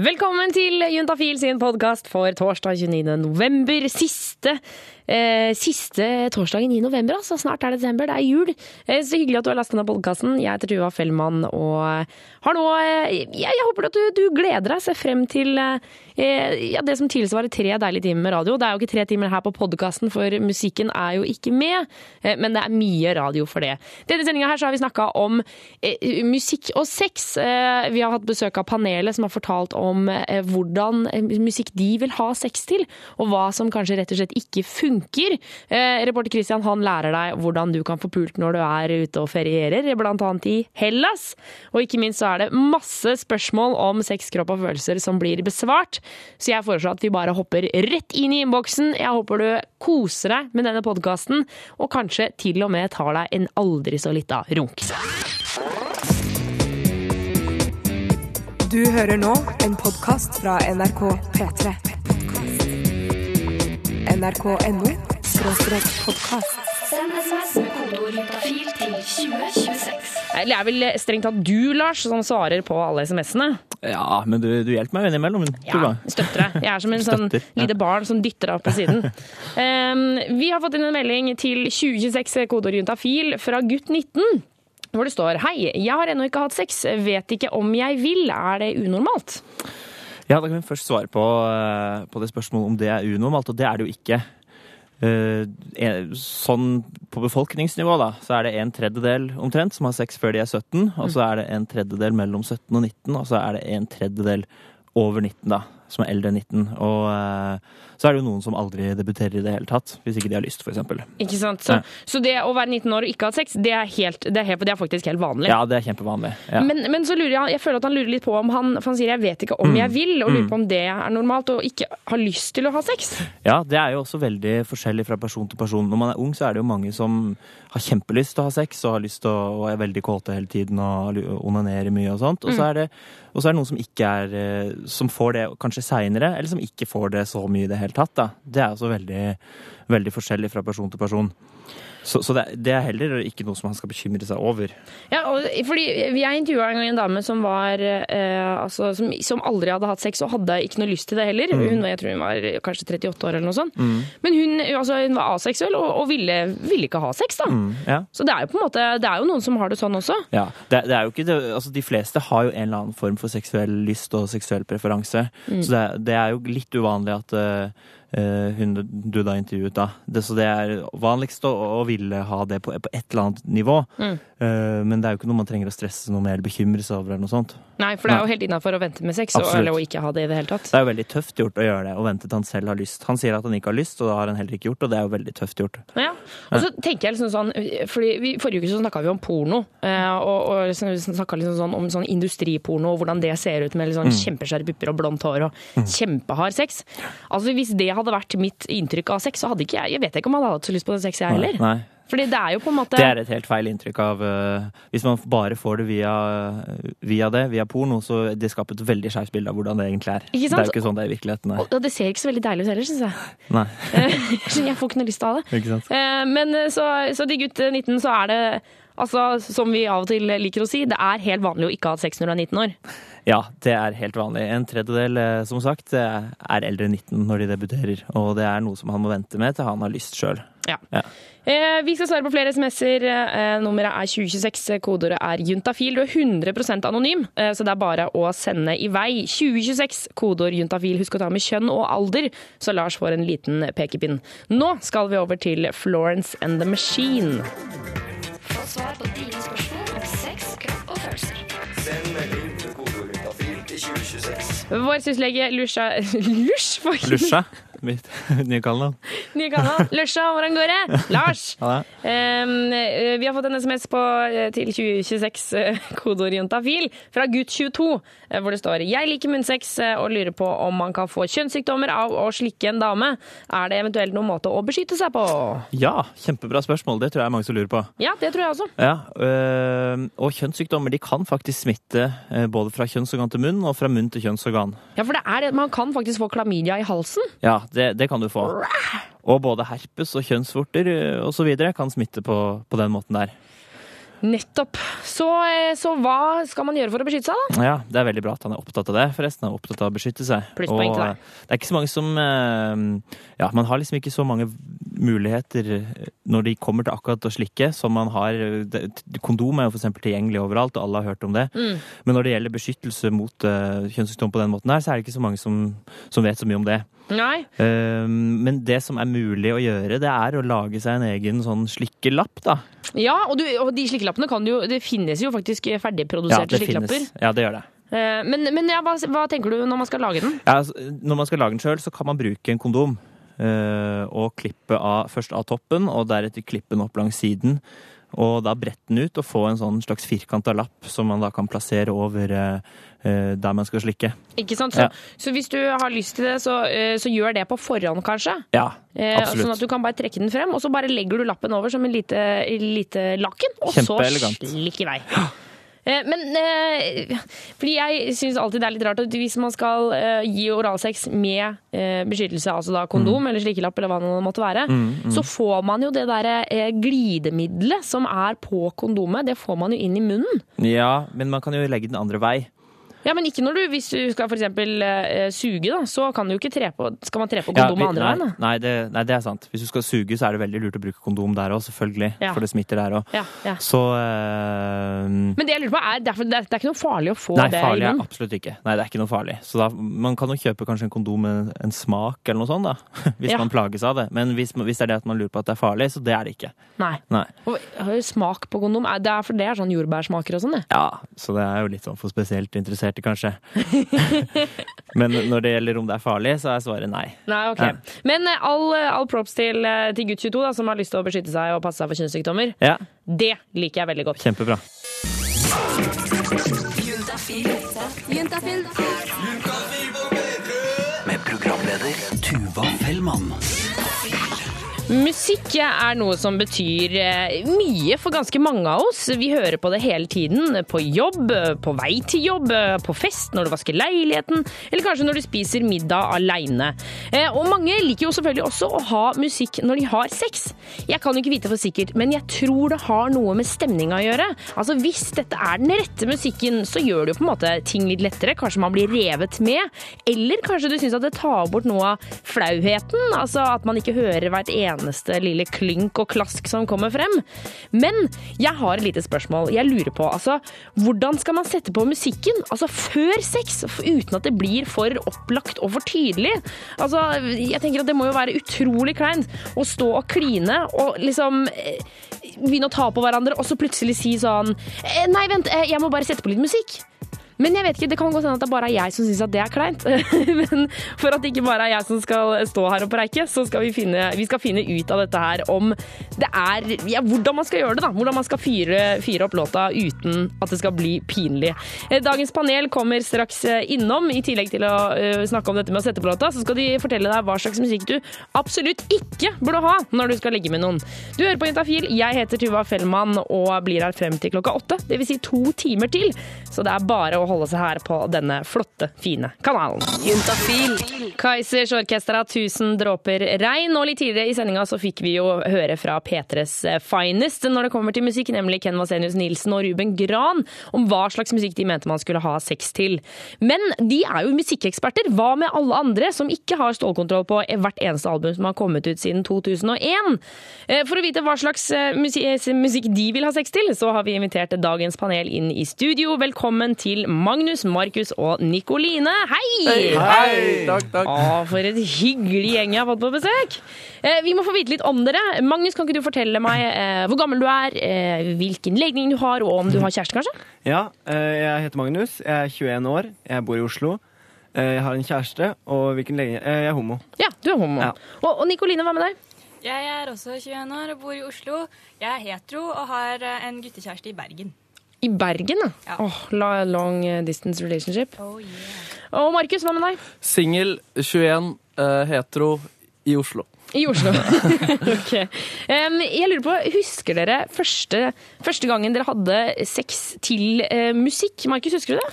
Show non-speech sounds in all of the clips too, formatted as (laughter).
Velkommen til Juntafil sin podkast for torsdag 29. november. Siste, eh, siste torsdagen i november, altså. Snart er det desember, det er jul. Eh, så hyggelig at du har lastet ned podkasten. Jeg heter Tuva Fellmann og har nå eh, jeg, jeg, håper at du, du, gleder deg, ser frem til eh, ja, det som tilsvarer tre deilige timer med radio. Det er jo ikke tre timer her på podkasten, for musikken er jo ikke med. Eh, men det er mye radio for det. Denne sendinga her så har vi snakka om eh, musikk og sex. vi har hatt besøk av panelet som har fortalt om eh, hvordan eh, musikk de vil ha sex til, og hva som kanskje rett og slett ikke funker. Eh, reporter Christian han lærer deg hvordan du kan få pult når du er ute og ferierer, annet i Hellas. Og ikke minst så er det masse spørsmål om sex, kropp og følelser som blir besvart, så jeg foreslår at vi bare hopper rett inn i innboksen. Jeg håper du koser deg med denne podkasten, og kanskje til og med tar deg en aldri så lita runk. Du hører nå en podkast fra NRK P3. NRK.no podkast. Send SMS med kodeord juntafil til 2026. Eller er vel strengt tatt du, Lars, som svarer på alle SMS-ene? Ja, men du, du hjelper meg innimellom. Ja, støtter deg. Jeg er som en sånn lite barn som dytter deg opp på siden. (laughs) Um, vi har fått inn en melding til 2026 kodeord juntafil fra gutt 19 hvor det står Hei, jeg har ennå ikke hatt sex, vet ikke om jeg vil, er det unormalt? Ja, da kan vi først svare på, eh, på det spørsmålet om det er unormalt, og det er det jo ikke. Uh, sånn på befolkningsnivå, da, så er det en tredjedel omtrent som har sex før de er 17. Og så er det en tredjedel mellom 17 og 19, og så er det en tredjedel over 19, da som er eldre enn 19. Og uh, så er det jo noen som aldri debuterer i det hele tatt, hvis ikke de har lyst, f.eks. Ikke sant. Så, ja. så, det å være 19 år og ikke ha sex, det er, helt, det, er helt, det er, faktisk helt vanlig? Ja, det er kjempevanlig. Ja. Men, men, så lurer jeg, jeg føler at han lurer litt på om han For han sier 'jeg vet ikke om mm. jeg vil', og lurer mm. på om det er normalt, og ikke har lyst til å ha sex? Ja, det er jo også veldig forskjellig fra person til person. Når man er ung, så er det jo mange som har kjempelyst til å ha sex, og har lyst å, og er veldig kåte hele tiden og onanerer mye og sånt. Og så mm. er det, og så er det noen som ikke er eh, Som får det kanskje seinere, eller som ikke får det så mye i det hele tatt. Da. Det er altså veldig, veldig forskjellig fra person til person. Så, så det, det, er heller ikke noe som han skal bekymre seg over. Ja, og, fordi Jeg intervjua en gang en dame som var eh, altså, som, som, aldri hadde hatt sex og hadde ikke noe lyst til det heller. Mm. Hun, jeg tror hun var kanskje 38 år eller noe sånt. Mm. Men hun, altså, hun, var aseksuell og, og ville, ville, ikke ha sex, da. Mm, ja. Så det er jo på en måte, det er jo noen som har det sånn også. Ja, det, det er jo ikke det, altså, De fleste har jo en eller annen form for seksuell lyst og seksuell preferanse. Mm. Så det, er jo litt uvanlig at uh, hun du da intervjuet, da. Det, så det er vanligst å, å ville ha det på, på, et eller annet nivå. Mm. Uh, men det er jo ikke noe man trenger å stresse noe mer eller bekymre seg over. eller noe sånt. Nei, for det er jo helt innafor å vente med sex og, eller å ikke ha det i det hele tatt. Det er jo veldig tøft gjort å gjøre det, og vente til han selv har lyst. Han sier at han ikke har lyst, og det har han heller ikke gjort, og det er jo veldig tøft gjort. Ja, og så tenker jeg liksom sånn, fordi vi, Forrige uke så snakka vi om porno, uh, og, og liksom, snakka liksom sånn om sånn industriporno og hvordan det ser ut med liksom mm. kjempeskjære pupper og blondt hår og mm. kjempehard sex. Altså Hvis det hadde vært mitt inntrykk av sex, så hadde ikke jeg Jeg vet ikke om jeg hadde hatt så lyst på det sex, jeg heller. Nei. Fordi det er jo på en måte Det er et helt feil inntrykk av uh, Hvis man bare får det via, via det, via porno, så det skaper et veldig skeivt bilde av hvordan det egentlig er. Det er jo ikke sånn det er i virkeligheten. Nei. Og det ser ikke så veldig deilig ut heller, syns jeg. Nei. (laughs) jeg får ikke noe lyst til å ha det. Ikke sant? Uh, men så, så de gutt 19, så er det Altså, som vi av og til liker å si, det er helt vanlig å ikke ha sex når du er 19 år. Ja, det er helt vanlig. En tredjedel, eh, som sagt, er eldre enn 19 når de debuterer. Og det er noe som han må vente med til han har lyst sjøl. Ja. ja. Eh, vi skal svare på flere SMS-er. Eh, nummeret er 2026. Kodeordet er juntafil. Du er 100% anonym, eh, så det er bare å sende i vei. 2026, kodeord juntafil. Husk å ta med kjønn og alder, så Lars får en liten pekepinn. Nå skal vi over til Florence and the Machine. Få svar på dine spørsmål om sex, kropp og følelser. Send melding til kodeord juntafil til 2026. Vår syslege Lusha (laughs) Lusj? Lusha? Mitt (laughs) nye kallenavn. Nye kallenavn. Løsja, hvordan går det? Lars. Um, (laughs) vi har fått en SMS på, eh, til 2026, uh, kodeord juntafil, fra gutt22, uh, hvor det står Jeg liker munnsex og lurer på om man kan få kjønnssykdommer av å slikke en dame. Er det eventuelt noen måte å beskytte seg på? Ja, kjempebra spørsmål. Det tror jeg er mange som lurer på. Ja, det tror jeg også. Ja, uh, og kjønnssykdommer de kan faktisk smitte både fra kjønnsorgan til munn og fra munn til kjønnsorgan. Ja, for det er det. Man kan faktisk få klamydia i halsen. Ja, det, det kan du få. Og både herpes og kjønnsvorter osv. kan smitte på, på den måten der. Nettopp. Så, eh, så hva skal man gjøre for å beskytte seg, da? Ja, Det er veldig bra at han er opptatt av det, forresten. Han er opptatt av å beskytte seg. Plusspoeng til Og, deg. eh, Det er ikke så mange som eh, Ja, man har liksom ikke så mange muligheter eh, når de kommer til akkurat å slikke, som man har eh, Kondom er jo eksempel tilgjengelig overalt, og alle har hørt om det. Mm. Men når det gjelder beskyttelse mot uh, kjønnssykdom på den måten her, så er det ikke så mange som, som vet så mye om det. Nei. Eh, men det som er mulig å gjøre, det er å lage seg en egen sånn slikkelapp, da. Ja, og, du, og de slikkelappene kan jo Det finnes jo faktisk ferdigproduserte slikkelapper. Ja, det gjør det. Eh, Men, men ja, hva, hva tenker du når man skal lage den? Ja, altså, når man skal lage den sjøl, så kan man bruke en kondom. eh, og klippe av, først av toppen, og deretter klippe den opp langs siden. Og da brette den ut og få en sånn slags firkanta lapp som man da kan plassere over eh, eh, der man skal slikke. Ikke sant? Så, Ja. så hvis du har lyst til det, så, eh, så gjør det på forhånd, kanskje. Ja, Eh, absolutt. Sånn at du kan bare trekke den frem, og så bare legger du lappen over som en lite, lite laken, og så Kjempeelegant. slikk i vei. Eh, Men eh, fordi jeg syns alltid det er litt rart at hvis man skal eh, gi oralsex med beskyttelse, altså da kondom eller slikkelapp eller hva det måtte være, så får man jo det derre glidemiddelet som er på kondomet, det får man jo inn i munnen. Ja, men man kan jo legge den andre vei. Ja, men ikke når du, hvis du skal eksempel eh, suge, da, så kan du ikke tre på, skal man tre på Ja, vi- andre veien. Nei det, nei, det er sant. Hvis du skal suge, så er det veldig lurt å bruke kondom der òg, selvfølgelig. Ja. For det smitter der òg. Ja, ja. Så uh, Men det jeg lurer på er, derfor, det er det er ikke noe farlig å få Nei, det farlig i er munnen? absolutt ikke. Nei, det er ikke noe farlig. Så da, man kan jo kjøpe kanskje en kondom med en smak eller noe sånt, da. Hvis Ja. man plages av det. Men hvis, hvis det er det at man lurer på at det er farlig, så det er det ikke. Nei. Nei. Og, smak på kondom, er- det er for det er sånn jordbærsmaker og sånn, det. Ja, så det er jo litt sånn for spesielt interesserte, kanskje. (laughs) Men når det gjelder om det er farlig, så er svaret nei. Nei, ok. Ja. Men eh, all, all props til, eh, til gutt 22, da, som har lyst til å beskytte seg og passe seg for kjønnssykdommer. Ja, Det liker jeg veldig godt. kjempebra. Med programleder Tuva Fellmann. Musikk er noe som betyr eh, mye for ganske mange av oss. Vi hører på det hele tiden. På jobb, på vei til jobb, på fest, når du vasker leiligheten, eller kanskje når du spiser middag aleine. Og mange liker jo selvfølgelig også å ha musikk når de har sex. Jeg kan jo ikke vite for sikkert, men jeg tror det har noe med stemninga å gjøre. Altså Hvis dette er den rette musikken, så gjør det jo på en måte ting litt lettere. Kanskje man blir revet med. Eller kanskje du syns at det tar bort noe av flauheten. Altså at man ikke hører hvert eneste lille klynk og klask som kommer frem. Men jeg har et lite spørsmål. Jeg lurer på, altså, hvordan skal man sette på musikken altså før sex, uten at det blir for opplagt og for tydelig? Altså, jeg tenker at det må jo være utrolig kleint å stå og kline og liksom eh, begynne å ta på hverandre, og så plutselig si sånn eh, Nei, vent, eh, jeg må bare sette på litt musikk. Men jeg vet ikke, det kan godt hende at det bare er jeg som syns at det er kleint. (laughs) Men for at det ikke bare er jeg som skal stå her og preike, så skal vi finne, vi skal finne ut av dette her om det er Ja, hvordan man skal gjøre det, da. Hvordan man skal fyre, fyre opp låta uten at det skal bli pinlig. Eh, Dagens panel kommer straks eh, innom. I tillegg til å eh, snakke om dette med å sette på låta, så skal de fortelle deg hva slags musikk du absolutt ikke burde ha når du skal ligge med noen. Du hører på Jentafil. Jeg heter Tuva Fellmann og blir her frem til klokka åtte. Det vil si to timer til. Så det er bare å holde seg her på denne flotte, fine kanalen. Kaizers Orkester av 1000 dråper regn. Og litt tidligere i sendinga så fikk vi jo høre fra P3s finest når det kommer til musikk, nemlig Ken Vasenius Nilsen og Ruben Gran, om hva slags musikk de mente man skulle ha sex til. Men de er jo musikkeksperter. Hva med alle andre som ikke har stålkontroll på hvert eneste album som har kommet ut siden 2001? Eh, For å vite hva slags eh, eh, musikk de vil ha sex til, så har vi invitert dagens panel inn i studio. Velkommen til Magnus, Markus og Nikoline. Hei! Hei! Takk, takk. Å, for et hyggelig gjeng jeg har fått på besøk. Eh, vi må få vite litt om dere. Magnus, kan ikke du fortelle meg eh, hvor gammel du er, eh, hvilken legning du har, og om du har kjæreste, kanskje? Ja, eh, jeg heter Magnus. Jeg er 21 år. Jeg bor i Oslo. Eh, Jeg har en kjæreste, og hvilken legning eh, Jeg er homo. Ja, du er homo. Ja. Og, og Nikoline, hva med deg? Jeg er også 21 år og bor i Oslo. Jeg er hetero og har en guttekjæreste i Bergen. I Bergen, da. Ja. Åh, la- long distance relationship. Oh yeah. Og Markus, hva med deg? Singel, 21, eh, hetero i Oslo. I Oslo. (laughs) ok. Um, jeg lurer på, Husker dere første, første gangen dere hadde sex til uh, musikk? Markus, husker du det?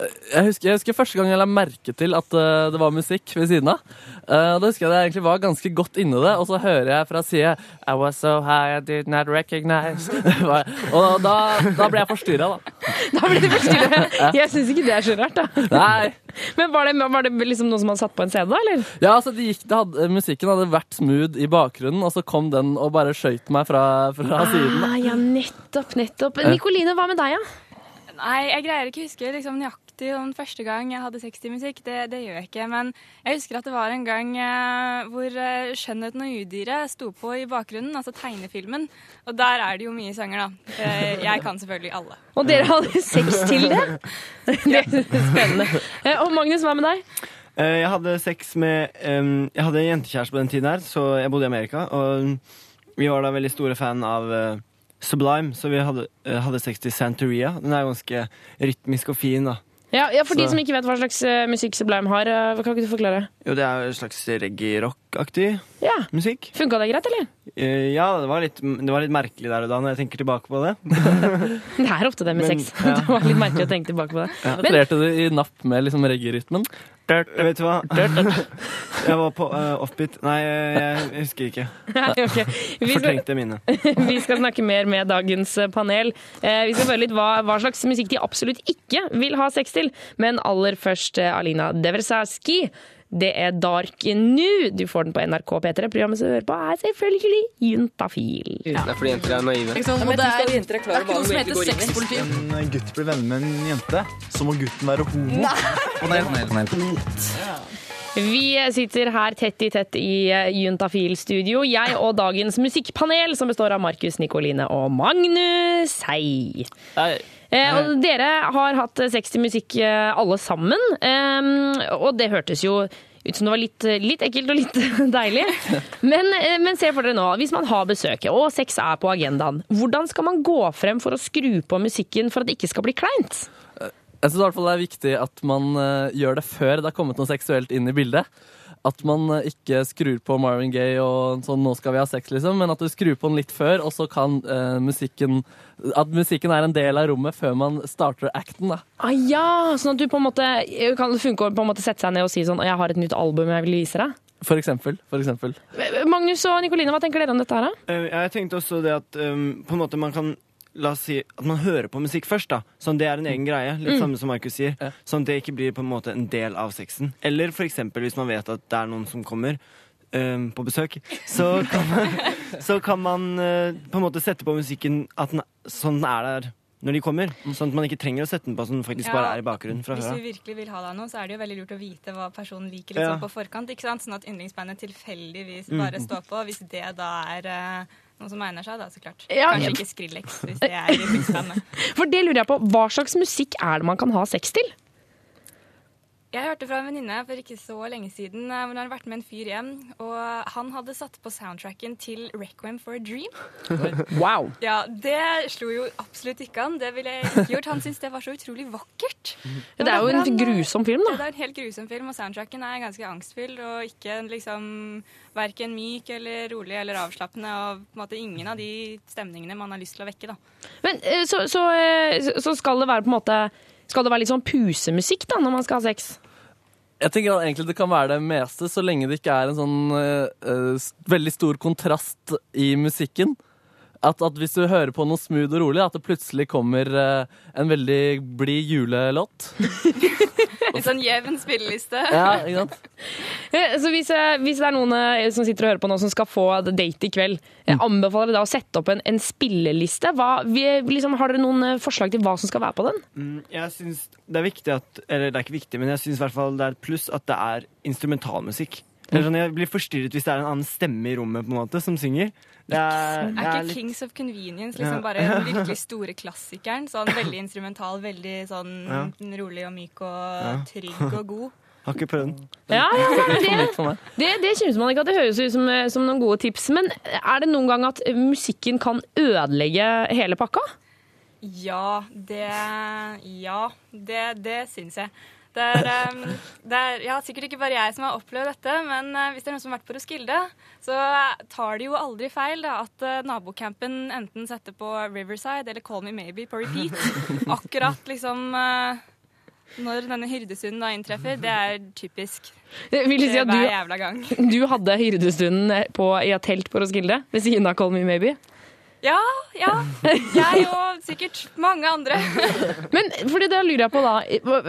Jeg husker, jeg husker første gang jeg la merke til at uh, det var musikk ved siden av. Uh, da husker jeg jeg egentlig var ganske godt inni det, og så hører jeg fra side I was so high I did not recognize (laughs) Og da, da ble jeg forstyrra, da. (laughs) Da ble du forstyrret. (laughs) Jeg syns ikke det er så rart, da. Nei. Men var det, var det liksom noen som hadde satt på en CD, da, eller? Ja, altså det gikk, det hadde, Musikken hadde vært smooth i bakgrunnen, og så kom den og bare skøyt meg fra, fra siden. da. Ah, ja, nettopp, nettopp. Nikoline, hva med deg, ja? Nei, jeg greier ikke å huske liksom, nøyaktig om første gang jeg hadde sexy-musikk. Det, det gjør jeg ikke. Men jeg husker at det var en gang eh, hvor eh, 'Skjønnheten og udyret' sto på i bakgrunnen, altså tegnefilmen. Og der er det jo mye sanger, da. Eh, jeg kan selvfølgelig alle. Og dere hadde sex til det? (laughs) Det er spennende. Eh, Og Magnus, hva med deg? Eh, Jeg hadde sex med um, Jeg hadde en jentekjæreste på den tiden her, så jeg bodde i Amerika. Og vi var da veldig store fan av eh, Sublime, så vi hadde, eh, hadde sex til Santeria. Den er ganske rytmisk og fin, da. Ja, ja For de som ikke vet hva slags eh, musikk Sublime har, hva kan ikke du forklare? Jo, det er en slags reggae-rock-aktig Ja, musikk. Funka det greit, eller? Uh, Ja, det var, litt, det var litt merkelig der og da, når jeg tenker tilbake på det. (laughs) Det er ofte det med Men, sex. (laughs) ja. Det var litt merkelig å tenke tilbake på det. Men, Penetrerte du i napp med liksom reggae-rytmen? Vet du hva? (laughs) Jeg var på uh, offbeat. Nei, jeg husker ikke. okay. vi, Fortrengte minnet. vi skal snakke mer med dagens eh, panel. Uh, vi skal høre litt hva, hva slags musikk de absolutt ikke vil ha sex til. Men aller først uh, Alina Deversavski. Det er Dark Nu. Du får den på NRK P3. Programmet som du hører på, er selvfølgelig Juntafil. Det er fordi jenter er naive. det, er, det er ikke noe som heter sexpoliti. en gutt blir venner med en jente, så må gutten være homo. Vi sitter her tett i tett i eh, Juntafil-studio. Jeg og dagens musikkpanel, som består av Markus, Nikoline og Magnus. Hei. Hei. Eh, og dere har hatt sex til musikk eh, alle sammen. Eh, og det hørtes jo ut som det var litt, litt ekkelt og litt (laughs) deilig. Men, eh, men se for dere nå, hvis man har besøk, og sex er på agendaen, hvordan skal man gå frem for å skru på musikken for at det ikke skal bli kleint? Jeg synes i hvert fall det er viktig at man eh, gjør det før det har kommet noe seksuelt inn i bildet. At man eh, ikke skrur på Marvin Gaye og sånn 'nå skal vi ha sex', liksom, men at du skrur på den litt før, og så kan eh, musikken At musikken er en del av rommet før man starter acten, da. Ah, ja, sånn at du på en måte kan det funke på en måte sette seg ned og si sånn 'jeg har et nytt album jeg vil vise deg'? For eksempel. For eksempel. Magnus og Nikoline, hva tenker dere om dette her? da? Eh, Jeg tenkte også det at um, på en måte man kan La oss si at man hører på musikk først. da Sånn Det er en egen greie. Litt samme som Markus sier. Ja. Sånn det ikke blir på en måte en del av sexen. Eller for eksempel hvis man vet at det er noen som kommer um, på besøk, så kan man, (laughs) så kan man uh, på en måte sette på musikken at den, sånn den er der når de kommer. Sånn at man ikke trenger å sette den på sånn den faktisk Ja. bare er i bakgrunnen fra Hvis før du av. virkelig vil ha deg noe, så er det jo veldig lurt å vite hva personen liker litt Ja. på forkant. ikke sant? Sånn at yndlingsbandet tilfeldigvis Mm. bare står på. Hvis det da er uh, noe som egner seg, da, så klart. Ja, Kanskje ikke Skrillex, hvis det er yndlingsbandet. (laughs) For det lurer jeg på, hva slags musikk er det man kan ha sex til? Jeg hørte fra en venninne for ikke så lenge siden eh, hun hadde vært med en fyr hjem, og han hadde satt på soundtracken til Requiem for a Dream. (laughs) Wow. Ja, det slo jo absolutt ikke an. Det ville jeg ikke gjort. Han syntes det var så utrolig vakkert. Det er jo en eh, grusom film, Ja, da. det er en helt grusom film, og soundtracken er ganske angstfylt og ikke liksom verken myk eller rolig eller avslappende, og på en måte ingen av de stemningene man har lyst til å vekke, da. Men eh, så, så, så skal det være på en måte Skal det være litt sånn pusemusikk da, når man skal ha sex? Jeg tenker at egentlig det kan være det meste, så lenge det ikke er en sånn uh, veldig stor kontrast i musikken. At, at hvis du hører på noe smooth og rolig, at det plutselig kommer eh, en veldig blid julelåt. (laughs) Litt sånn jevn spilleliste. (laughs) Ja, ikke sant? Eh, Så hvis, eh, hvis det er noen eh, som sitter og hører på nå som skal få date i kveld, jeg anbefaler dere da å sette opp en, en spilleliste. Hva, vi, liksom, har dere noen forslag til hva som skal være på den? Mm, jeg synes det er viktig at Eller det er ikke viktig, men jeg syns i hvert fall det er et pluss at det er instrumentalmusikk. Eller sånn, Jeg blir forstyrret hvis det er en annen stemme i rommet på en måte som synger. Det er, Er er ikke litt, Kings of Convenience liksom Ja. bare den (laughs) virkelig store klassikeren? Sånn veldig instrumental, veldig sånn Ja. rolig og myk og Ja. trygg og god. (laughs) har ikke prøvd den. Ja, ja, det, det, det synes man ikke at det høres ut som, eh, som noen gode tips. Men er det noen gang at musikken kan ødelegge hele pakka? Ja, det Ja, det, det syns jeg. Det er, det er ja, sikkert ikke bare jeg som har opplevd dette, men eh, hvis det er noen som har vært på Roskilde, så tar de jo aldri feil da, at eh, nabocampen enten setter på Riverside eller Call Me Maybe på repeat. (laughs) Akkurat liksom eh, når denne hyrdestunden da inntreffer, det er typisk. Jeg vil si at Hver du, jævla gang. du hadde hyrdestunden på, i et telt på Roskilde ved siden av Call Me Maybe. Ja, ja. Jeg og sikkert mange andre. Men fordi det lurer jeg på da,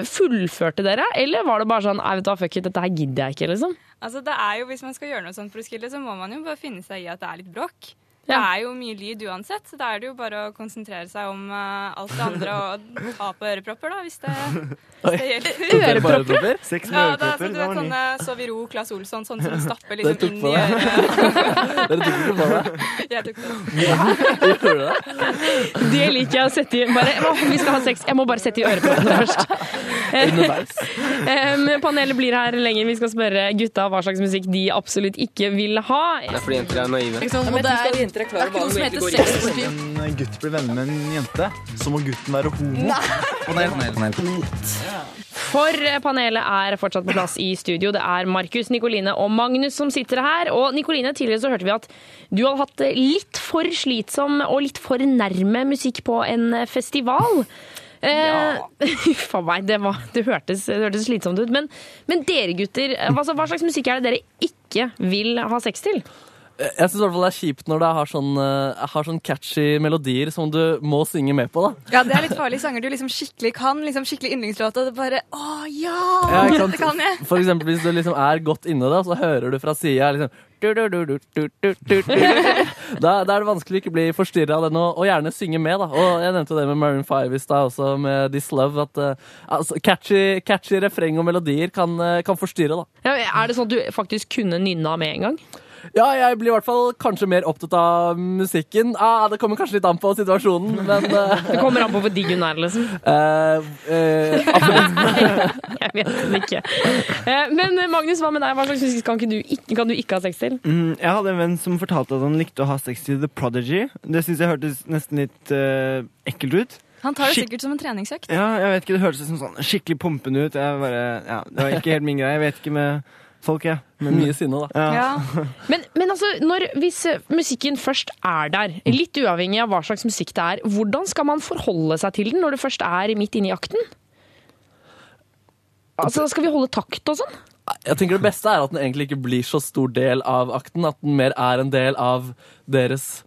fullførte dere, eller var det bare sånn «Nei, vet du fuck it, dette her gidder jeg ikke, liksom? Altså, det er jo, Hvis man skal gjøre noe sånt for å skille, så må man jo bare finne seg i at det er litt bråk. Det er jo mye lyd uansett, så da er det jo bare å konsentrere seg om uh, alt det andre og ta på ørepropper, da, hvis det, hvis det gjelder. (laughs) Ørepropper? Seks med Ja, da, så sånn, du vet, sånne Sov i ro, Claes Olsson, sånn som stapper liksom inn i det? øret. (laughs) Dere tok ikke på deg? Jeg tok det. Gjorde du det? Det liker jeg å sette i bare, «Åh, Vi skal ha sex, jeg må bare sette i øreproppene først. (laughs) Underveis? Um, panelet blir her lenger. Vi skal spørre gutta hva slags musikk de absolutt ikke vil ha. Det er fordi jenter er naive. Liksom, det er, det er ikke noe som heter sexpoliti. En gutt blir venner med en jente, så må gutten være homo. For eh, panelet er fortsatt på plass i studio. Det er Markus, Nikoline og Magnus som sitter her. Og Nikoline, tidligere så hørte vi at du hadde hatt litt for slitsom og litt for nærme musikk på en festival. Eh, (laughs) Uff a meg, det, var, det, hørtes, det hørtes slitsomt ut. Men, men dere gutter, eh, altså, hva slags musikk er det dere ikke vil ha sex til? Jeg syns det er kjipt når det har sånn, eh, har sånn catchy melodier som du må synge med på. da. Ja, det er litt farlige sanger du liksom skikkelig kan. liksom Skikkelig yndlingslåt, og det bare Å ja! Ja, ikke det kan jeg. For eksempel hvis du liksom er godt inne da, så hører du fra sida liksom du, du, du, du, du, du, du, du. da, da er det vanskelig å ikke bli forstyrra av den, og, og gjerne synge med. da. Og Jeg nevnte jo det med Maroon 5 i stad, også med This Love. at uh, altså, catchy, catchy refreng og melodier kan, eh, kan forstyrre. da. Ja, er det sånn at du faktisk kunne nynna med en gang? Ja, jeg blir i hvert fall kanskje mer opptatt av musikken. Ah, det kommer kanskje litt an på situasjonen, men uh, (laughs) Det kommer an på hvor digg hun er, liksom. Uh, uh. (laughs) Jeg vet det ikke. Eh, Men Magnus, hva med deg? Hva slags musikk kan, du, ikke, kan du ikke ha sex til? Mm, jeg hadde en venn som fortalte at han likte å ha sex til The Prodigy. Det syns jeg hørtes nesten litt ekkelt ut. Han tar det sikkert som en treningsøkt. Ja, jeg vet ikke, Det hørtes som sånn skikkelig pumpende ut. Jeg bare, ja, det var ikke helt min greie. Jeg vet ikke med folk, jeg. Men, Mye sinne, da. ja. Ja. Men, men altså, når, hvis eh, musikken først er der, litt uavhengig av hva slags musikk det er, hvordan skal man forholde seg til den når det først er midt inne i akten? Altså, Skal vi holde takt og sånn? Jeg tenker Det beste er at den egentlig ikke blir så stor del av akten. At den mer er en del av deres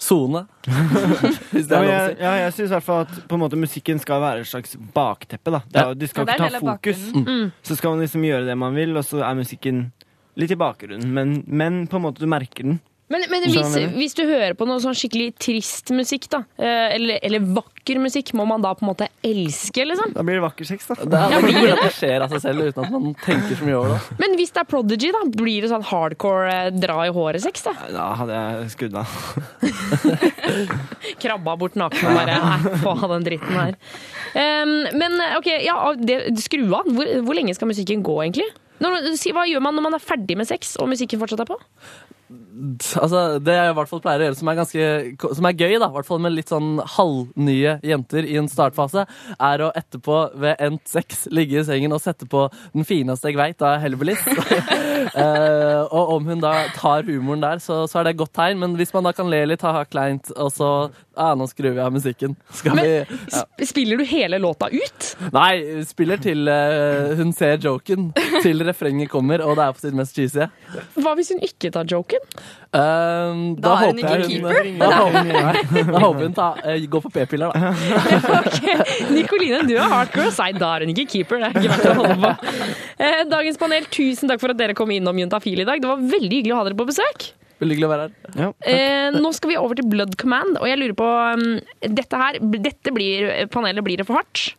sone. (laughs) Hvis det Ja, er å jeg, si. ja, jeg syns i hvert fall at på en måte, musikken skal være et slags bakteppe. da. Det er, du de skal Ja, ikke ta fokus. Mm. Så skal man liksom gjøre det man vil, og så er musikken litt i bakgrunnen. Men, men på en måte du merker den. Men, men hvis, hvis du hører på noe sånn skikkelig trist musikk, da, eh, eller, eller vakker musikk, må man da på en måte elske, liksom? Da blir det vakker sex, da. Det er det blir det? det skjer av seg selv uten at man tenker så mye over det. Men hvis det er Prodigy, da, blir det sånn hardcore eh, dra i håret-sex, da? Da hadde jeg skrudd av. (laughs) Krabba bort naken og bare Nei, få av den dritten her. Um, men ok, ja, det, skru av. Hvor, hvor lenge skal musikken gå, egentlig? Når, si, hva gjør man når man er ferdig med sex og musikken fortsatt er på? Altså, det jeg i hvert fall pleier å gjøre som er, ganske, som er gøy, da, i hvert fall med litt sånn halvnye jenter i en startfase, er å etterpå ved endt sex ligge i sengen og sette på den fineste jeg veit av Hellbillies. uh, (laughs) og om hun da tar humoren der, så, så er det et godt tegn. Men hvis man da kan le litt, ha kleint, og så ah, Nå skrur vi av musikken. Skal Men vi ja. spiller du hele låta ut? Nei, spiller til uh, hun ser joken, til refrenget kommer, og det er på sitt mest cheesy. Hva hvis hun ikke tar joken? Um, Da er hun håper jeg ikke keeper. Da håper, da håper hun ta, uh, går på p-piller, da. (laughs) okay. Nikoline, du er hardcore. Nei, da er hun ikke keeper. Det er ikke verdt å holde på. Eh, Dagens panel, tusen takk for at dere kom innom Juntafil i dag. Det var veldig hyggelig å ha dere på besøk. Veldig hyggelig å være her. Ja, Eh, nå skal vi over til Blood Command, og jeg lurer på um, Dette her, dette blir, panelet blir det for hardt?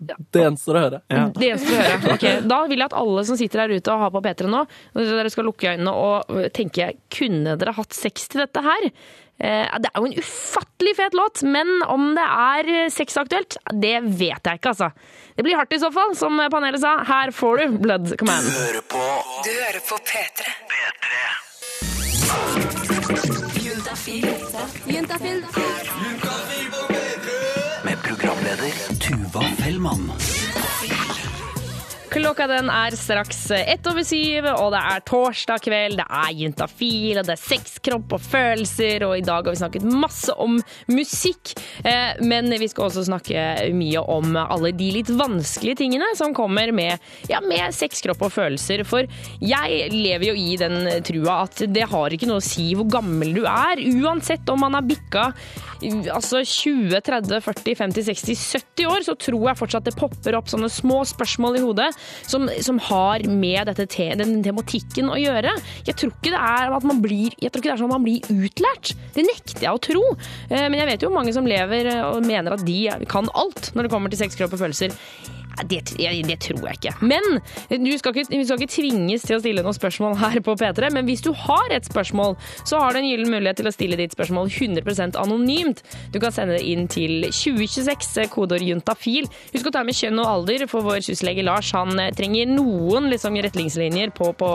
Det gjenstår å høre. Ja. Det gjenstår å høre. Okay. Da vil jeg at alle som sitter der ute og har på P3 nå, dere skal lukke øynene og øh, tenke Kunne dere hatt sex til dette her? Eh, Det er jo en ufattelig fet låt, men om det er eh, sexaktuelt, det vet jeg ikke, altså. Det blir hardt i så fall, som panelet sa. Her får du Blood Command. Du Hører på Du hører på P3. P3. Med programleder Tuva Fellmann. Klokka den er straks ett over syv, og det er torsdag kveld. Det er juntafil, og det er sex, og følelser, og i dag har vi snakket masse om musikk. Eh, Men vi skal også snakke mye om alle de litt vanskelige tingene som kommer med, ja, med sex, og følelser. For jeg lever jo i den trua at det har ikke noe å si hvor gammel du er, uansett om man har bikka altså 20, 30, 40, 50, 60, 70 år, så tror jeg fortsatt det popper opp sånne små spørsmål i hodet som, som har med te, den tematikken å gjøre. Jeg tror ikke det er at man blir, jeg tror ikke det er sånn at man blir utlært. Det nekter jeg å tro. Eh, Men jeg vet jo mange som lever eh, og mener at de kan alt når det kommer til sex, kropp og følelser. Det, det tror jeg ikke. Men du skal ikke, vi skal ikke tvinges til å stille noen spørsmål her på P3. Men hvis du har et spørsmål, så har du en gyllen mulighet til å stille ditt spørsmål 100% anonymt. Du kan sende det inn til 2026, kodeord juntafil. Husk å ta med kjønn og alder, for vår syslege Lars han eh, trenger noen liksom, retningslinjer på, på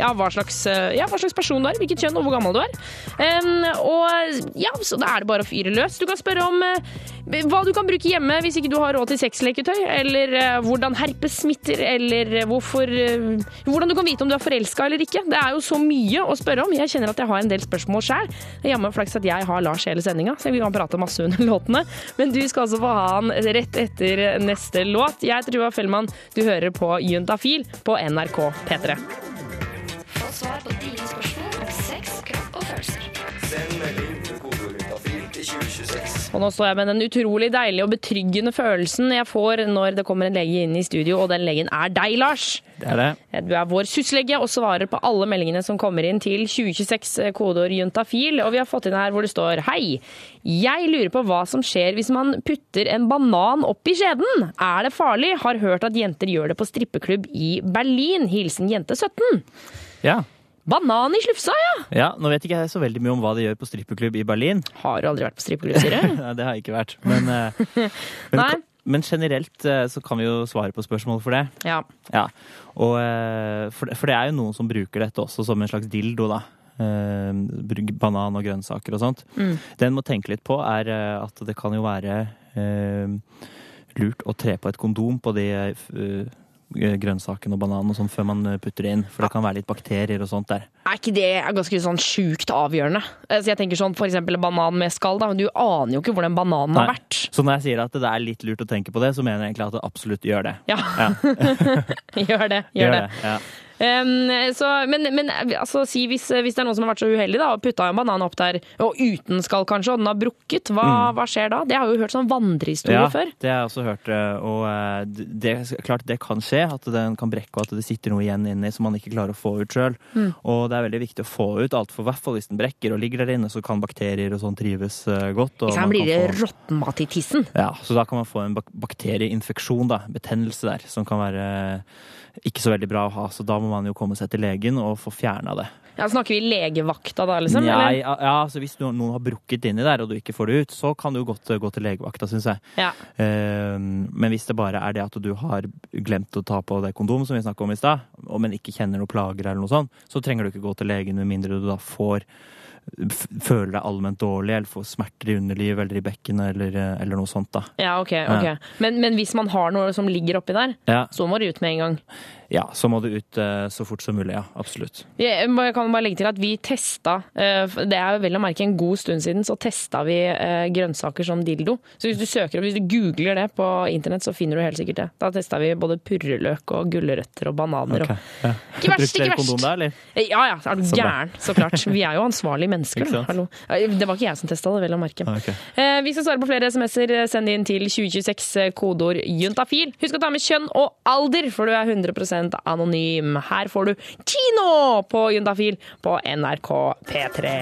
ja, hva, slags, eh, ja, hva slags person du er, hvilket kjønn og hvor gammel du er. Um, og ja, så da er det bare å fyre løs. Du kan spørre om uh, hva du kan bruke hjemme hvis ikke du har råd til sexleketøy, eller eh, hvordan herpes smitter, eller eh, hvorfor, eh, hvordan du kan vite om du er forelska eller ikke. Det er jo så mye å spørre om. Jeg kjenner at jeg har en del spørsmål sjøl. Det jammen flaks at jeg har Lars hele sendinga, så vi kan prate masse under (laughs) låtene. Men du skal altså få ha han rett etter neste låt. Jeg heter Tuva Fellmann. Du hører på Juntafil på NRK P3. Og nå står jeg med den utrolig deilige og betryggende følelsen jeg får når det kommer en lege inn i studio, og den legen er deg, Lars. Det er det. Du er vår syslege og svarer på alle meldingene som kommer inn til 2026 kodeord juntafil. Og vi har fått inn her hvor det står Hei, jeg lurer på hva som skjer hvis man putter en banan opp i skjeden. Er det farlig? Har hørt at jenter gjør det på strippeklubb i Berlin. Hilsen jente 17. Ja. Banan i slufsa, ja! ja. Nå vet ikke jeg så veldig mye om hva de gjør på strippeklubb i Berlin. Har du aldri vært på strippeklubb, sier du? (laughs) Nei, det har jeg ikke vært. Men, eh, (laughs) men, men generelt eh, så kan vi jo svare på spørsmål for det. Ja. Ja. Og, eh, for, for det er jo noen som bruker dette også som en slags dildo, da. Banan og grønnsaker og sånt. Mm. Det en må tenke litt på, er at det kan jo være eh, lurt å tre på et kondom på de eh, grønnsakene og bananen og sånn før man eh, putter det inn. For det kan være litt bakterier og sånt der. Er ikke det ganske sånn sjukt avgjørende? Så jeg tenker sånn, en banan med skall. Da. Du aner jo ikke hvor den bananen har vært. Så når jeg sier at det er litt lurt å tenke på det, så mener jeg egentlig at det absolutt gjør det. Ja. Ja. (laughs) gjør det. Gjør det. Ja. Um, så, men men altså, si hvis, hvis det er noen som har vært så uheldig da, og putta en banan opp der, og uten skall kanskje, og den har brukket, hva, hva skjer da? Det har jeg jo hørt sånn vandrehistorie Mm. Ja, før. det har jeg også hørt. eh, Og eh, det, klart det kan skje, at den kan brekke og at det sitter noe igjen inni som man ikke klarer å få ut sjøl. Mm. Og det er veldig viktig å få ut alt, for i hvert fall hvis den brekker og ligger der inne, så kan bakterier og sånn trives eh, godt. Og Hvis blir det få- råttmat i tissen. Ja, så da kan man få en bak bakterieinfeksjon, da. Betennelse der, som kan være ikke så veldig bra å ha. Så da må man jo komme seg til legen og få fjerna det. Ja, Snakker vi legevakta da, liksom? Nei, eller? ja, ja, så hvis noen, noen har brukket inni der, og du ikke får det ut, så kan du jo godt gå til legevakta, syns jeg. Ja. Eh, men hvis det bare er det at du har glemt å ta på det kondom, som vi snakka om i stad, men ikke kjenner noen plager eller noe sånt, så trenger du ikke gå til legen med mindre du da får føler deg allment dårlig, eller får smerter i underlivet eller i bekkenet eller, eh, eller noe sånt, da. Ja, ok. ok. Ja. Men, men hvis man har noe som ligger oppi der, Ja, så må det ut med en gang. ja så må det ut uh, så fort som mulig, ja. Absolutt. Jeg kan bare legge til at vi testa, uh, det er vel å merke en god stund siden, så testa vi uh, grønnsaker som dildo. Så hvis du søker opp, hvis du googler det på internett, så finner du helt sikkert det. Da testa vi både purreløk og gulrøtter og bananer. Okay. Ja. Ikke verst, Brukte dere ikke verst. kondom da, eller? Eh, Ja ja, er du gæren, så klart. Vi er jo ansvarlige mennesker, da. Hallo. Det var ikke jeg som testa det, vel å merke. Ah, ok. Eh, Vi skal svare på flere SMS-er. Send inn til 2026, eh, kodeord juntafil. Husk å ta med kjønn og alder, for du er 100% anonym. Her får du Kino på juntafil på NRK P3.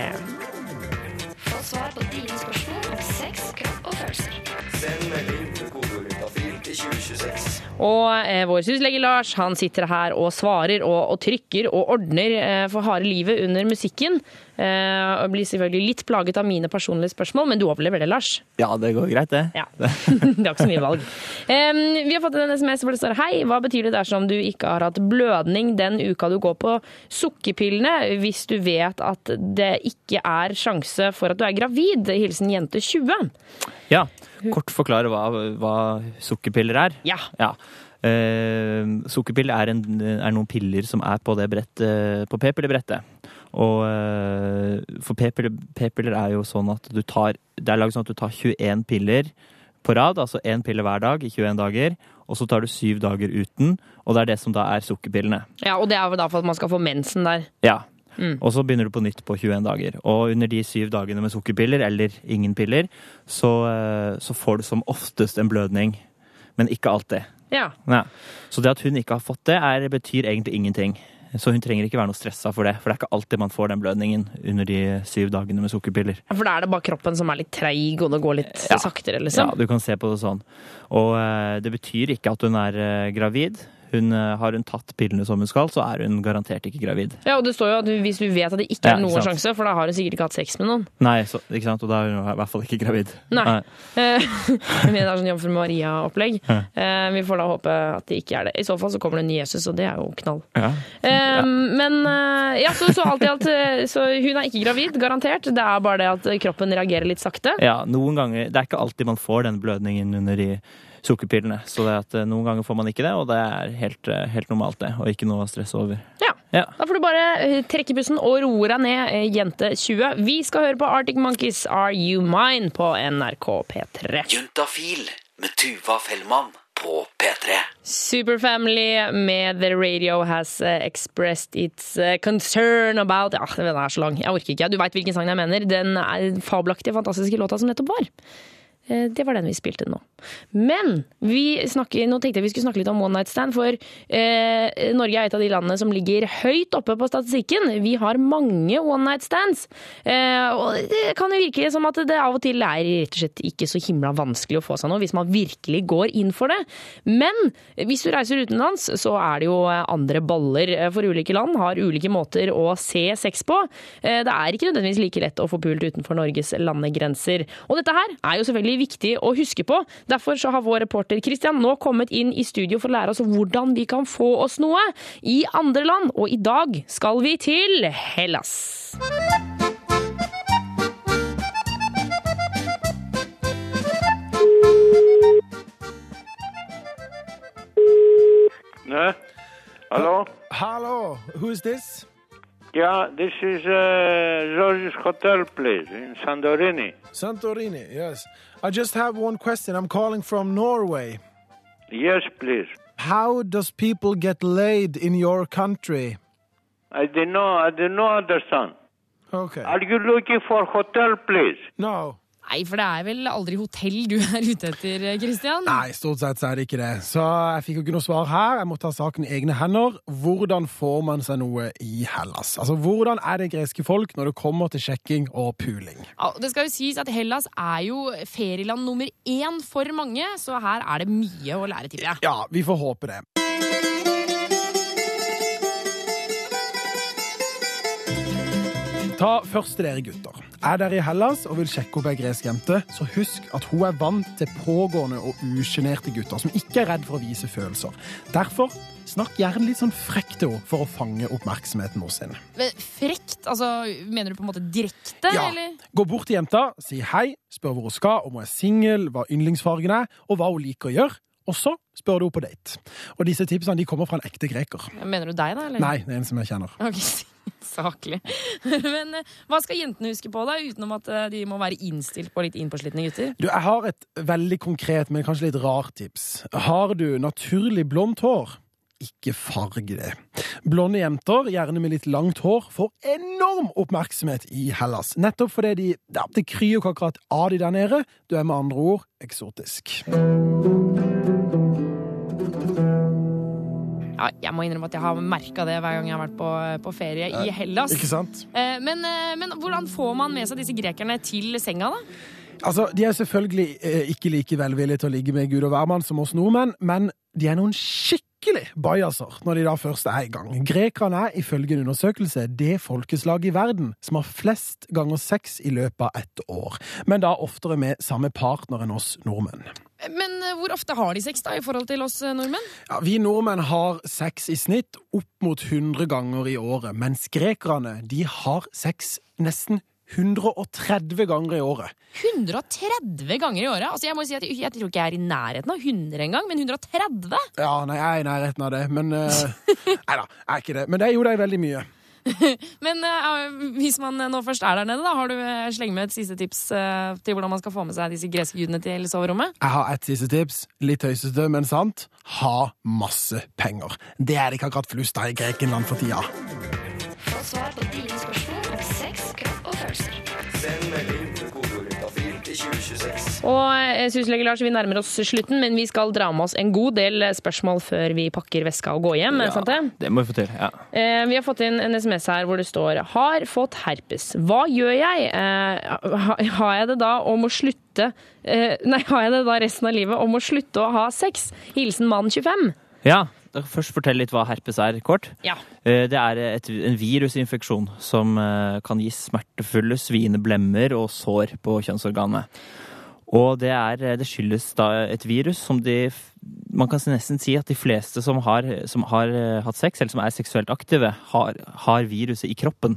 Få svar på dine spørsmål om sex, kropp og følelser. Send melding til kodeorientafil til 2026. Og eh, vår syslege Lars han sitter her og svarer og, og trykker og ordner eh, for harde livet under musikken. Eh, og blir selvfølgelig litt plaget av mine personlige spørsmål, men du overlever det, Lars. Ja, det går greit, det. Ja. (laughs) det har ikke så mye valg. Em, vi har fått en SMS hvor det står Hei, hva betyr det dersom du ikke har hatt blødning den uka du går på sukkerpillene, hvis du vet at det ikke er sjanse for at du er gravid? Hilsen jente 20. Ja, kort forklare hva, hva sukkerpiller er. Ja. Eh, sukkerpiller er, en, er noen piller som er på det brettet, på p-pillebrettet. Og eh, for p-piller er jo sånn at du tar Det er laget sånn at du tar 21 piller på rad, altså én pille hver dag i 21 dager. Og så tar du syv dager uten, og det er det som da er sukkerpillene. Ja, Og det er jo da for at man skal få mensen der. Ja. Mm. Og så begynner du på nytt på 21 dager. Og under de syv dagene med sukkerpiller, eller ingen piller, så, eh, så får du som oftest en blødning. Men ikke alltid. Ja. Ja. Så det at hun ikke har fått det, er, betyr egentlig ingenting. Så hun trenger ikke være noe stressa for det. For det er ikke alltid man får den blødningen under de syv dagene med sukkerpiller. For da er det bare kroppen som er litt treig, og det går litt Ja. saktere, Ja, liksom. du kan se på det sånn. Og eh, det betyr ikke at hun er eh, gravid. Hun, eh, har hun tatt pillene som hun skal, så er hun garantert ikke gravid. Ja, og det står jo at hvis du vet at det ikke er ja, noen sant. sjanse, for da har hun sikkert ikke hatt sex med noen. Nei, så, ikke sant? Og da er hun i hvert fall ikke gravid. Nei. Nei. (laughs) Det er sånn Jomfru Maria-opplegg. Ja. Eh, Vi får da håpe at det ikke er det. I så fall så kommer det en ny Jesus, og det er jo knall. Ja. Eh, Men eh, ja, så, så alt i alt Så hun er ikke gravid, garantert. Det er bare det at kroppen reagerer litt sakte. Ja, noen ganger Det er ikke alltid man får den blødningen under de sukkerpillene. Så det at eh, noen ganger får man ikke det, og det er helt, eh, helt normalt, det. Og ikke noe å stresse over. Ja. Ja. Da får du bare eh, trekke pusten og roe deg ned, jente 20. Vi skal høre på Arctic Monkeys Are You Mine på NRK P3. Juntafil med Tuva Fellmann på P3. Superfamily med The Radio Has Expressed Its Concern About Ja, den er så lang. Jeg orker ikke. Du veit hvilken sang jeg mener. Den er fabelaktige, fantastiske låta som nettopp var. Eh, Det var den vi spilte nå. Men snakker, nå tenkte jeg vi skulle snakke litt om One Night Stand, for eh, Norge er et av de landene som ligger høyt oppe på statistikken. Vi har mange One Night Stands. Eh, og det kan jo virke som at det av og til er rett og slett ikke så himla vanskelig å få seg noe, hvis man virkelig går inn for det. Men hvis du reiser utenlands, så er det jo andre baller eh, for ulike land, har ulike måter å se sex på. Eh, Det er ikke nødvendigvis like lett å få pult utenfor Norges landegrenser. Og dette her er jo selvfølgelig viktig å huske på. Derfor så har vår reporter Christian nå kommet inn i studio for å lære oss hvordan vi kan få oss noe i andre land. Og i dag skal vi til Hellas. Hallo? Hello? Hello, who is this? Yeah, this is uh, George's Hotel, please, in Santorini. Santorini, yes. I just have one question. I'm calling from Norway. Yes, please. How does people get laid in your country? I did not, know, I did not understand. Okay. Are you looking for hotel, please? No. Nei, for det er vel aldri hotell du er ute etter, Christian? Nei, stort sett så er det ikke det. Så jeg fikk jo ikke noe svar her. Jeg må ta saken i egne hender. Hvordan får man seg noe i Hellas? Altså, Hvordan er det greske folk når det kommer til sjekking og puling? Ja, det skal jo sies at Hellas er jo ferieland nummer én for mange, så her er det mye å lære, tipper jeg. Ja, vi får håpe det. Ta først til dere gutter. Er dere i Hellas og vil sjekke opp ei gresk jente, så husk at hun er vant til pågående og usjenerte gutter som ikke er redd for å vise følelser. Derfor snakk gjerne litt sånn frekt til henne for å fange oppmerksomheten hos henne. Frekt? Altså, mener du på en måte direkte, Ja. eller? Gå bort til jenta, si hei, spør hvor hun skal, om hun er singel, hva yndlingsfargen er, og hva hun liker å gjøre. Og så spør du henne på date. Og disse tipsene de kommer fra en ekte greker. Mener du deg, da? Eller? Nei, det er en som jeg kjenner. Ok, (laughs) (laughs) Saklig. Men eh, hva skal jentene huske på, da, utenom at eh, de må være innstilt på litt innpåslitne gutter? Du, jeg har et veldig konkret, men kanskje litt rart tips. Har du naturlig blondt hår? Ikke farg det. Blonde jenter, gjerne med litt langt hår, får enorm oppmerksomhet i Hellas. Nettopp fordi de, ja, det kryr jo ikke akkurat av de der nede. Du er med andre ord eksotisk. Ja, jeg må innrømme at jeg har merka det hver gang jeg har vært på, på ferie i Hellas. Ikke sant? Eh, Men, eh, men hvordan får man med seg disse grekerne til senga, da? Altså, De er selvfølgelig eh, ikke like velvillige til å ligge med gud og hvermann som oss nordmenn, men de er noen skikkelig bajaser når de da først er i gang. Grekerne er ifølge en undersøkelse det folkeslaget i verden som har flest ganger sex i løpet av ett år, men da oftere med samme partner enn oss nordmenn. Men eh, hvor ofte har de sex da, i forhold til oss eh, nordmenn? Ja, vi nordmenn har sex i snitt opp mot 100 ganger i året, mens grekerne de har sex nesten 130 ganger i året. 130 ganger i året? Altså jeg må si at jeg, jeg tror ikke jeg er i nærheten av 100 engang, men 130? Ja, nei, jeg er i nærheten av det, men (laughs) uh, Nei da, jeg er ikke det. Men det gjorde jeg veldig mye. (laughs) Men uh, hvis man nå først er der nede, da, har du uh, sleng med et siste tips uh, til hvordan man skal få med seg disse greske gudene til soverommet? Jeg har et siste tips. Litt høysete, men sant. Ha masse penger. Det er det ikke akkurat flust av i Grekenland for tida. Få svar på dine spørsmål Og eh, Syslege Lars, vi nærmer oss slutten, men vi skal dra med oss en god del spørsmål før vi pakker veska og går hjem. sant det? Det må vi få til. ja. Eh, vi har fått inn en SMS her hvor det står 'Har fått herpes. Hva gjør jeg?' Eh, har jeg det da om å slutte eh, Nei, har jeg det da resten av livet om å slutte å ha sex? Hilsen mann 25. Ja, først fortelle litt hva herpes er, kort. Ja. Eh, Det er et, en virusinfeksjon som eh, kan gi smertefulle sviende blemmer og sår på kjønnsorganet. Og det, er, eh, det skyldes da et virus som de Man kan nesten si at de fleste som har, som har eh, hatt sex, eller som er seksuelt aktive, har, har viruset i kroppen.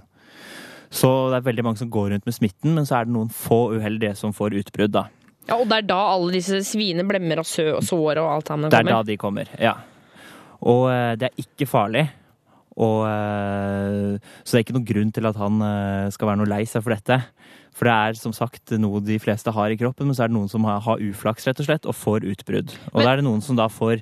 Så det er veldig mange som går rundt med smitten, men så er det noen få uheldige som får utbrudd, da. Ja, og det er da alle disse svine, blemmer og sø og sår og alt sammen Det er da de kommer, ja. Og eh, det er ikke farlig. Og, så det er ikke noen grunn til at han skal være noe lei seg for dette. For det er som sagt noe de fleste har i kroppen, men så er det noen som har, har uflaks rett og slett, og får utbrudd. Og Men- da er det noen som da får,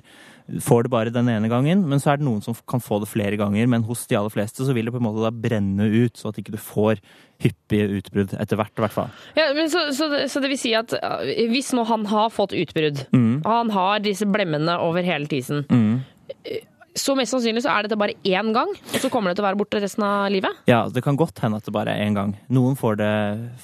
får det bare den ene gangen, men så er det noen som kan få det flere ganger. Men hos de aller fleste så vil det på en måte da brenne ut, så at ikke du får hyppige utbrudd etter hvert, i hvert fall. Ja, men så, så, så det vil si at uh, hvis nå han har fått utbrudd, Mm. han har disse blemmene over hele tisen, Mm. Så mest sannsynlig så er dette bare én gang, og så kommer det til å være borte resten av livet? Ja, det kan godt hende at det bare er én gang. Noen får det,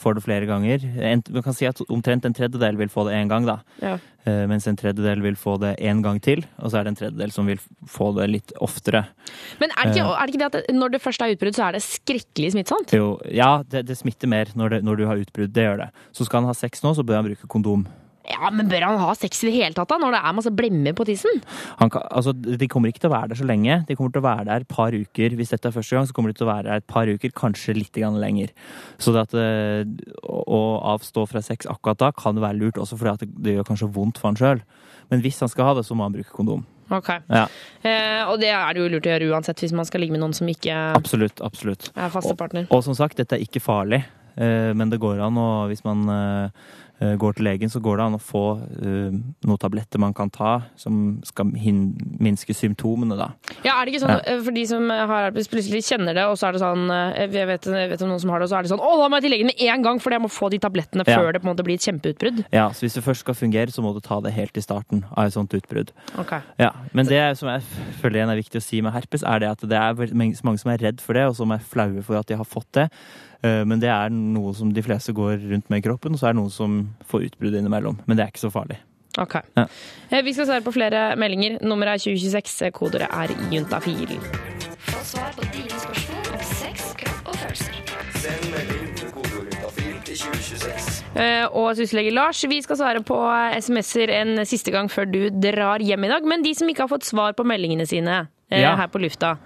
får det flere ganger. En, man kan si at omtrent en tredjedel vil få det én gang, da. Ja. Uh, Mens en tredjedel vil få det én gang til, og så er det en tredjedel som vil få det litt oftere. Men er det, ikke, Eh. er det ikke det at når det først er utbrudd, så er det skrekkelig smittsomt? Jo, ja, det, det smitter mer når, når du har utbrudd. Det gjør det. Så skal han ha sex nå, så bør han bruke kondom. Ja, men bør han ha sex i det hele tatt da, når det er masse blemmer på tissen? Han kan, altså, de kommer ikke til å være der så lenge. De kommer til å være der et par uker. Hvis dette er første gang, så kommer de til å være der et par uker, kanskje litt lenger. Så det at eh, å, avstå fra sex akkurat da kan være lurt, også fordi at det, det gjør kanskje vondt for han sjøl. Men hvis han skal ha det, så må han bruke kondom. Ok. Ja, Eh, og det er det jo lurt å gjøre uansett hvis man skal ligge med noen som ikke absolutt. Absolutt. er faste partner. Og som sagt, dette er ikke farlig, men det går an å Hvis man eh, eh, går til legen, så går det an å få eh, noen tabletter man kan ta som skal minske symptomene, da. Ja, er det ikke sånn Ja. eh, for de som har herpes, plutselig kjenner det, og så er det sånn eh, Jeg vet, jeg vet om noen som har det, og så er det sånn Å, da må jeg til legen med en gang, fordi jeg må få de tablettene Ja. før det på en måte blir et kjempeutbrudd. Ja, så hvis det først skal fungere, så må du ta det helt i starten av et sånt utbrudd. Ok. Ja, Men det som jeg føler igjen er viktig å si med herpes, er det at det er mange som er redd for det, og som er flaue for at de har fått det. Eh, Men det er noe som de fleste går rundt med i kroppen, og så er det noen som får utbrudd innimellom. Men det er ikke så farlig. Ok. Ja. Eh, Vi skal svare på flere meldinger. Nummeret er 2026. eh, Kodeordet er juntafil. Få svar på dine spørsmål om sex, kropp og følelser. Send melding med kodeord juntafil til 2026. Eh, Og syslege Lars, vi skal svare på SMS-er en siste gang før du drar hjem i dag. Men de som ikke har fått svar på meldingene sine Ja. her på lufta,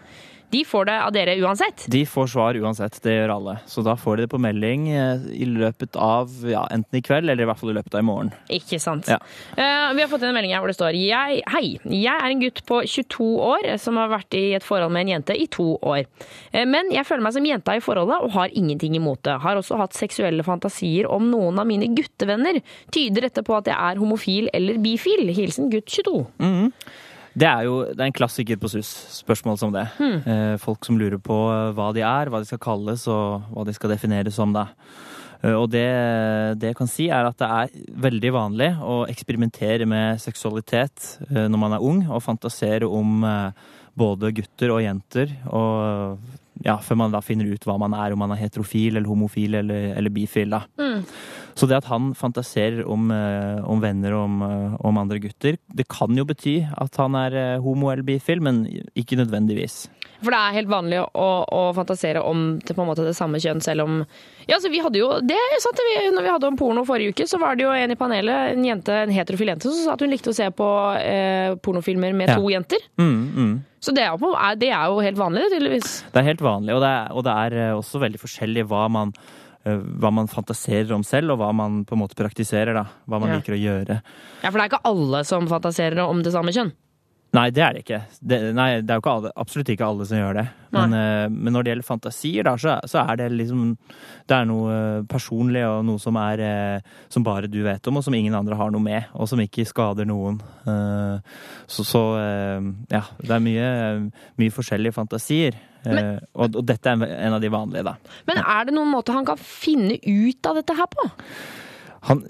de får det av dere uansett. De får svar uansett, det gjør alle. Så da får de det på melding eh, i løpet av ja, enten i kveld eller i hvert fall i løpet av i morgen. Ikke sant. Ja. Uh, vi har fått en melding her hvor det står jeg, Hei, jeg er en gutt på 22 år som har vært i et forhold med en jente i to år. Uh, men jeg føler meg som jenta i forholdet og har ingenting imot det. Har også hatt seksuelle fantasier om noen av mine guttevenner. Tyder dette på at jeg er homofil eller bifil? Hilsen gutt 22. Mhm. Det er jo det er en klassiker på SUS, spørsmål som det. Hmm. Eh, folk som lurer på eh, hva de er, hva de skal kalles og hva de skal defineres som. Da. Eh, og det, det jeg kan si, er at det er veldig vanlig å eksperimentere med seksualitet når man er ung, og fantasere om både gutter og jenter. Og ja, før man da finner ut hva man er, om man er heterofil eller homofil eller, eller bifil. da. Så det at han fantaserer om, eh, om venner og om, eh, om andre gutter, det kan jo bety at han er eh, homo eller bifil, men ikke nødvendigvis. For det er helt vanlig å, å fantasere om en måte det samme kjønn, selv om Ja, så vi hadde jo Det sant, vi, når vi hadde om porno forrige uke, så var det jo en i panelet, en jente, en heterofil jente, som sa at hun likte å se på eh, pornofilmer med Ja. to jenter. Mm, mm. Så det er, jo det er jo helt vanlig, tydeligvis. Det er helt vanlig, og det er, og det er også veldig forskjellig hva man hva man fantaserer om selv, og hva man på en måte praktiserer. da. Hva man Ja. liker å gjøre. Ja, for det er ikke alle som fantaserer om det samme kjønn. Nei, det er det ikke. Det, nei, det er jo ikke alle, absolutt ikke alle som gjør det. Men, eh, men når det gjelder fantasier, da, så, så er det liksom Det er noe eh, personlig og noe som er eh, Som bare du vet om, og som ingen andre har noe med. Og som ikke skader noen. Så så ja. Det er mye, mye forskjellige fantasier. Eh, og, og dette er en av de vanlige, da. Men er det noen måte han kan finne ut av dette her på? Han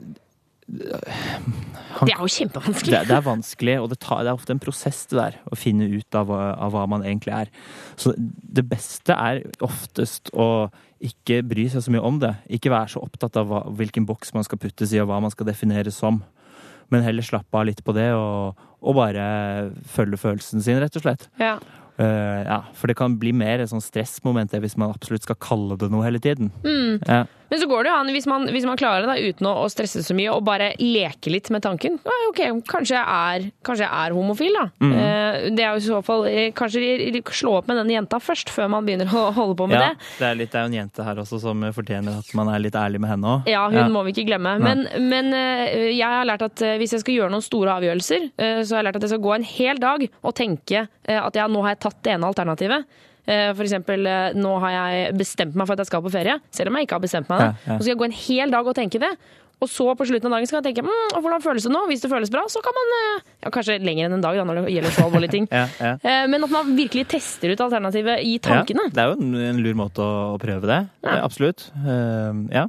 han- Det er jo kjempevanskelig. Det, det er vanskelig, og det, tar, det er ofte en prosess det der, å finne ut av, av hva man egentlig er. Så det beste er oftest å ikke bry seg så mye om det. Ikke være så opptatt av hva, hvilken boks man skal puttes i, og hva man skal defineres som. Men heller slappe av litt på det, og, og bare følge følelsen sin, rett og slett. Ja. Uh, ja, for det kan bli mer et sånn stressmoment hvis man absolutt skal kalle det noe hele tiden. Mm. Ja. Men så går det jo an, hvis man, hvis man klarer det da, uten å, å stresse så mye, og bare leke litt med tanken. Ok, kanskje jeg er, kanskje jeg er homofil, da. Mm. Eh, det er jo i så fall eh, Kanskje slå opp med den jenta først, før man begynner å holde på med ja, det. det er, litt, det er jo en jente her også som fortjener at man er litt ærlig med henne òg. Ja, hun må vi ikke glemme. Men, men eh, jeg har lært at hvis jeg skal gjøre noen store avgjørelser, så har jeg lært at jeg skal gå en hel dag og tenke at ja, nå har jeg tatt det ene alternativet. Eh, eksempel, eh, nå har jeg bestemt meg for at jeg skal på ferie, selv om jeg ikke har bestemt meg det. Ja, ja. Og så skal jeg gå en hel dag og tenke det. Og så på slutten av dagen skal jeg tenke mm, hvordan føles det nå? Hvis det føles bra, så kan man eh, ja, Kanskje lenger enn en dag da, når det gjelder så alvorlige ting. (laughs) Ja, ja. Men at man virkelig tester ut alternativet i tankene. Det er jo en, en lur måte å, å prøve det. Absolutt. Uh, ja.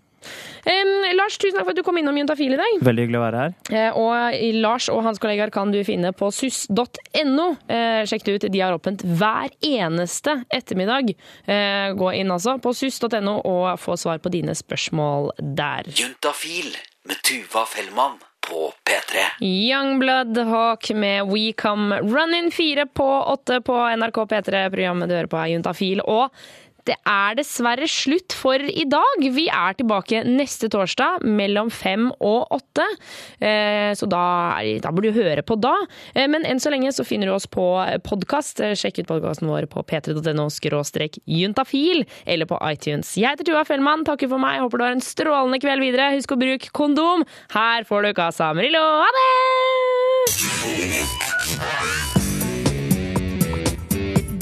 Em, Lars, tusen takk for at du kom innom Juntafil i dag. Veldig hyggelig å være her. Eh, Og Lars og hans kollegaer kan du finne på suss.no. Eh, Sjekk det ut, de har åpent hver eneste ettermiddag. Eh, Gå inn altså på suss.no og få svar på dine spørsmål der. Juntafil med Tuva Fellmann på P3. Youngblood Hawk med We Come Running fire på åtte på NRK P3. Programmet du hører på er Juntafil. Og det er dessverre slutt for i dag. Vi er tilbake neste torsdag mellom fem og åtte. Eh, Så da, da burde du høre på da. Eh, Men enn så lenge så finner du oss på podkast. Sjekk ut podkasten vår på p3.no skråstrek juntafil eller på iTunes. Jeg heter Tuva Fellmann, takker for meg. Håper du har en strålende kveld videre. Husk å bruke kondom. Her får du Casa Amarillo. Ha det!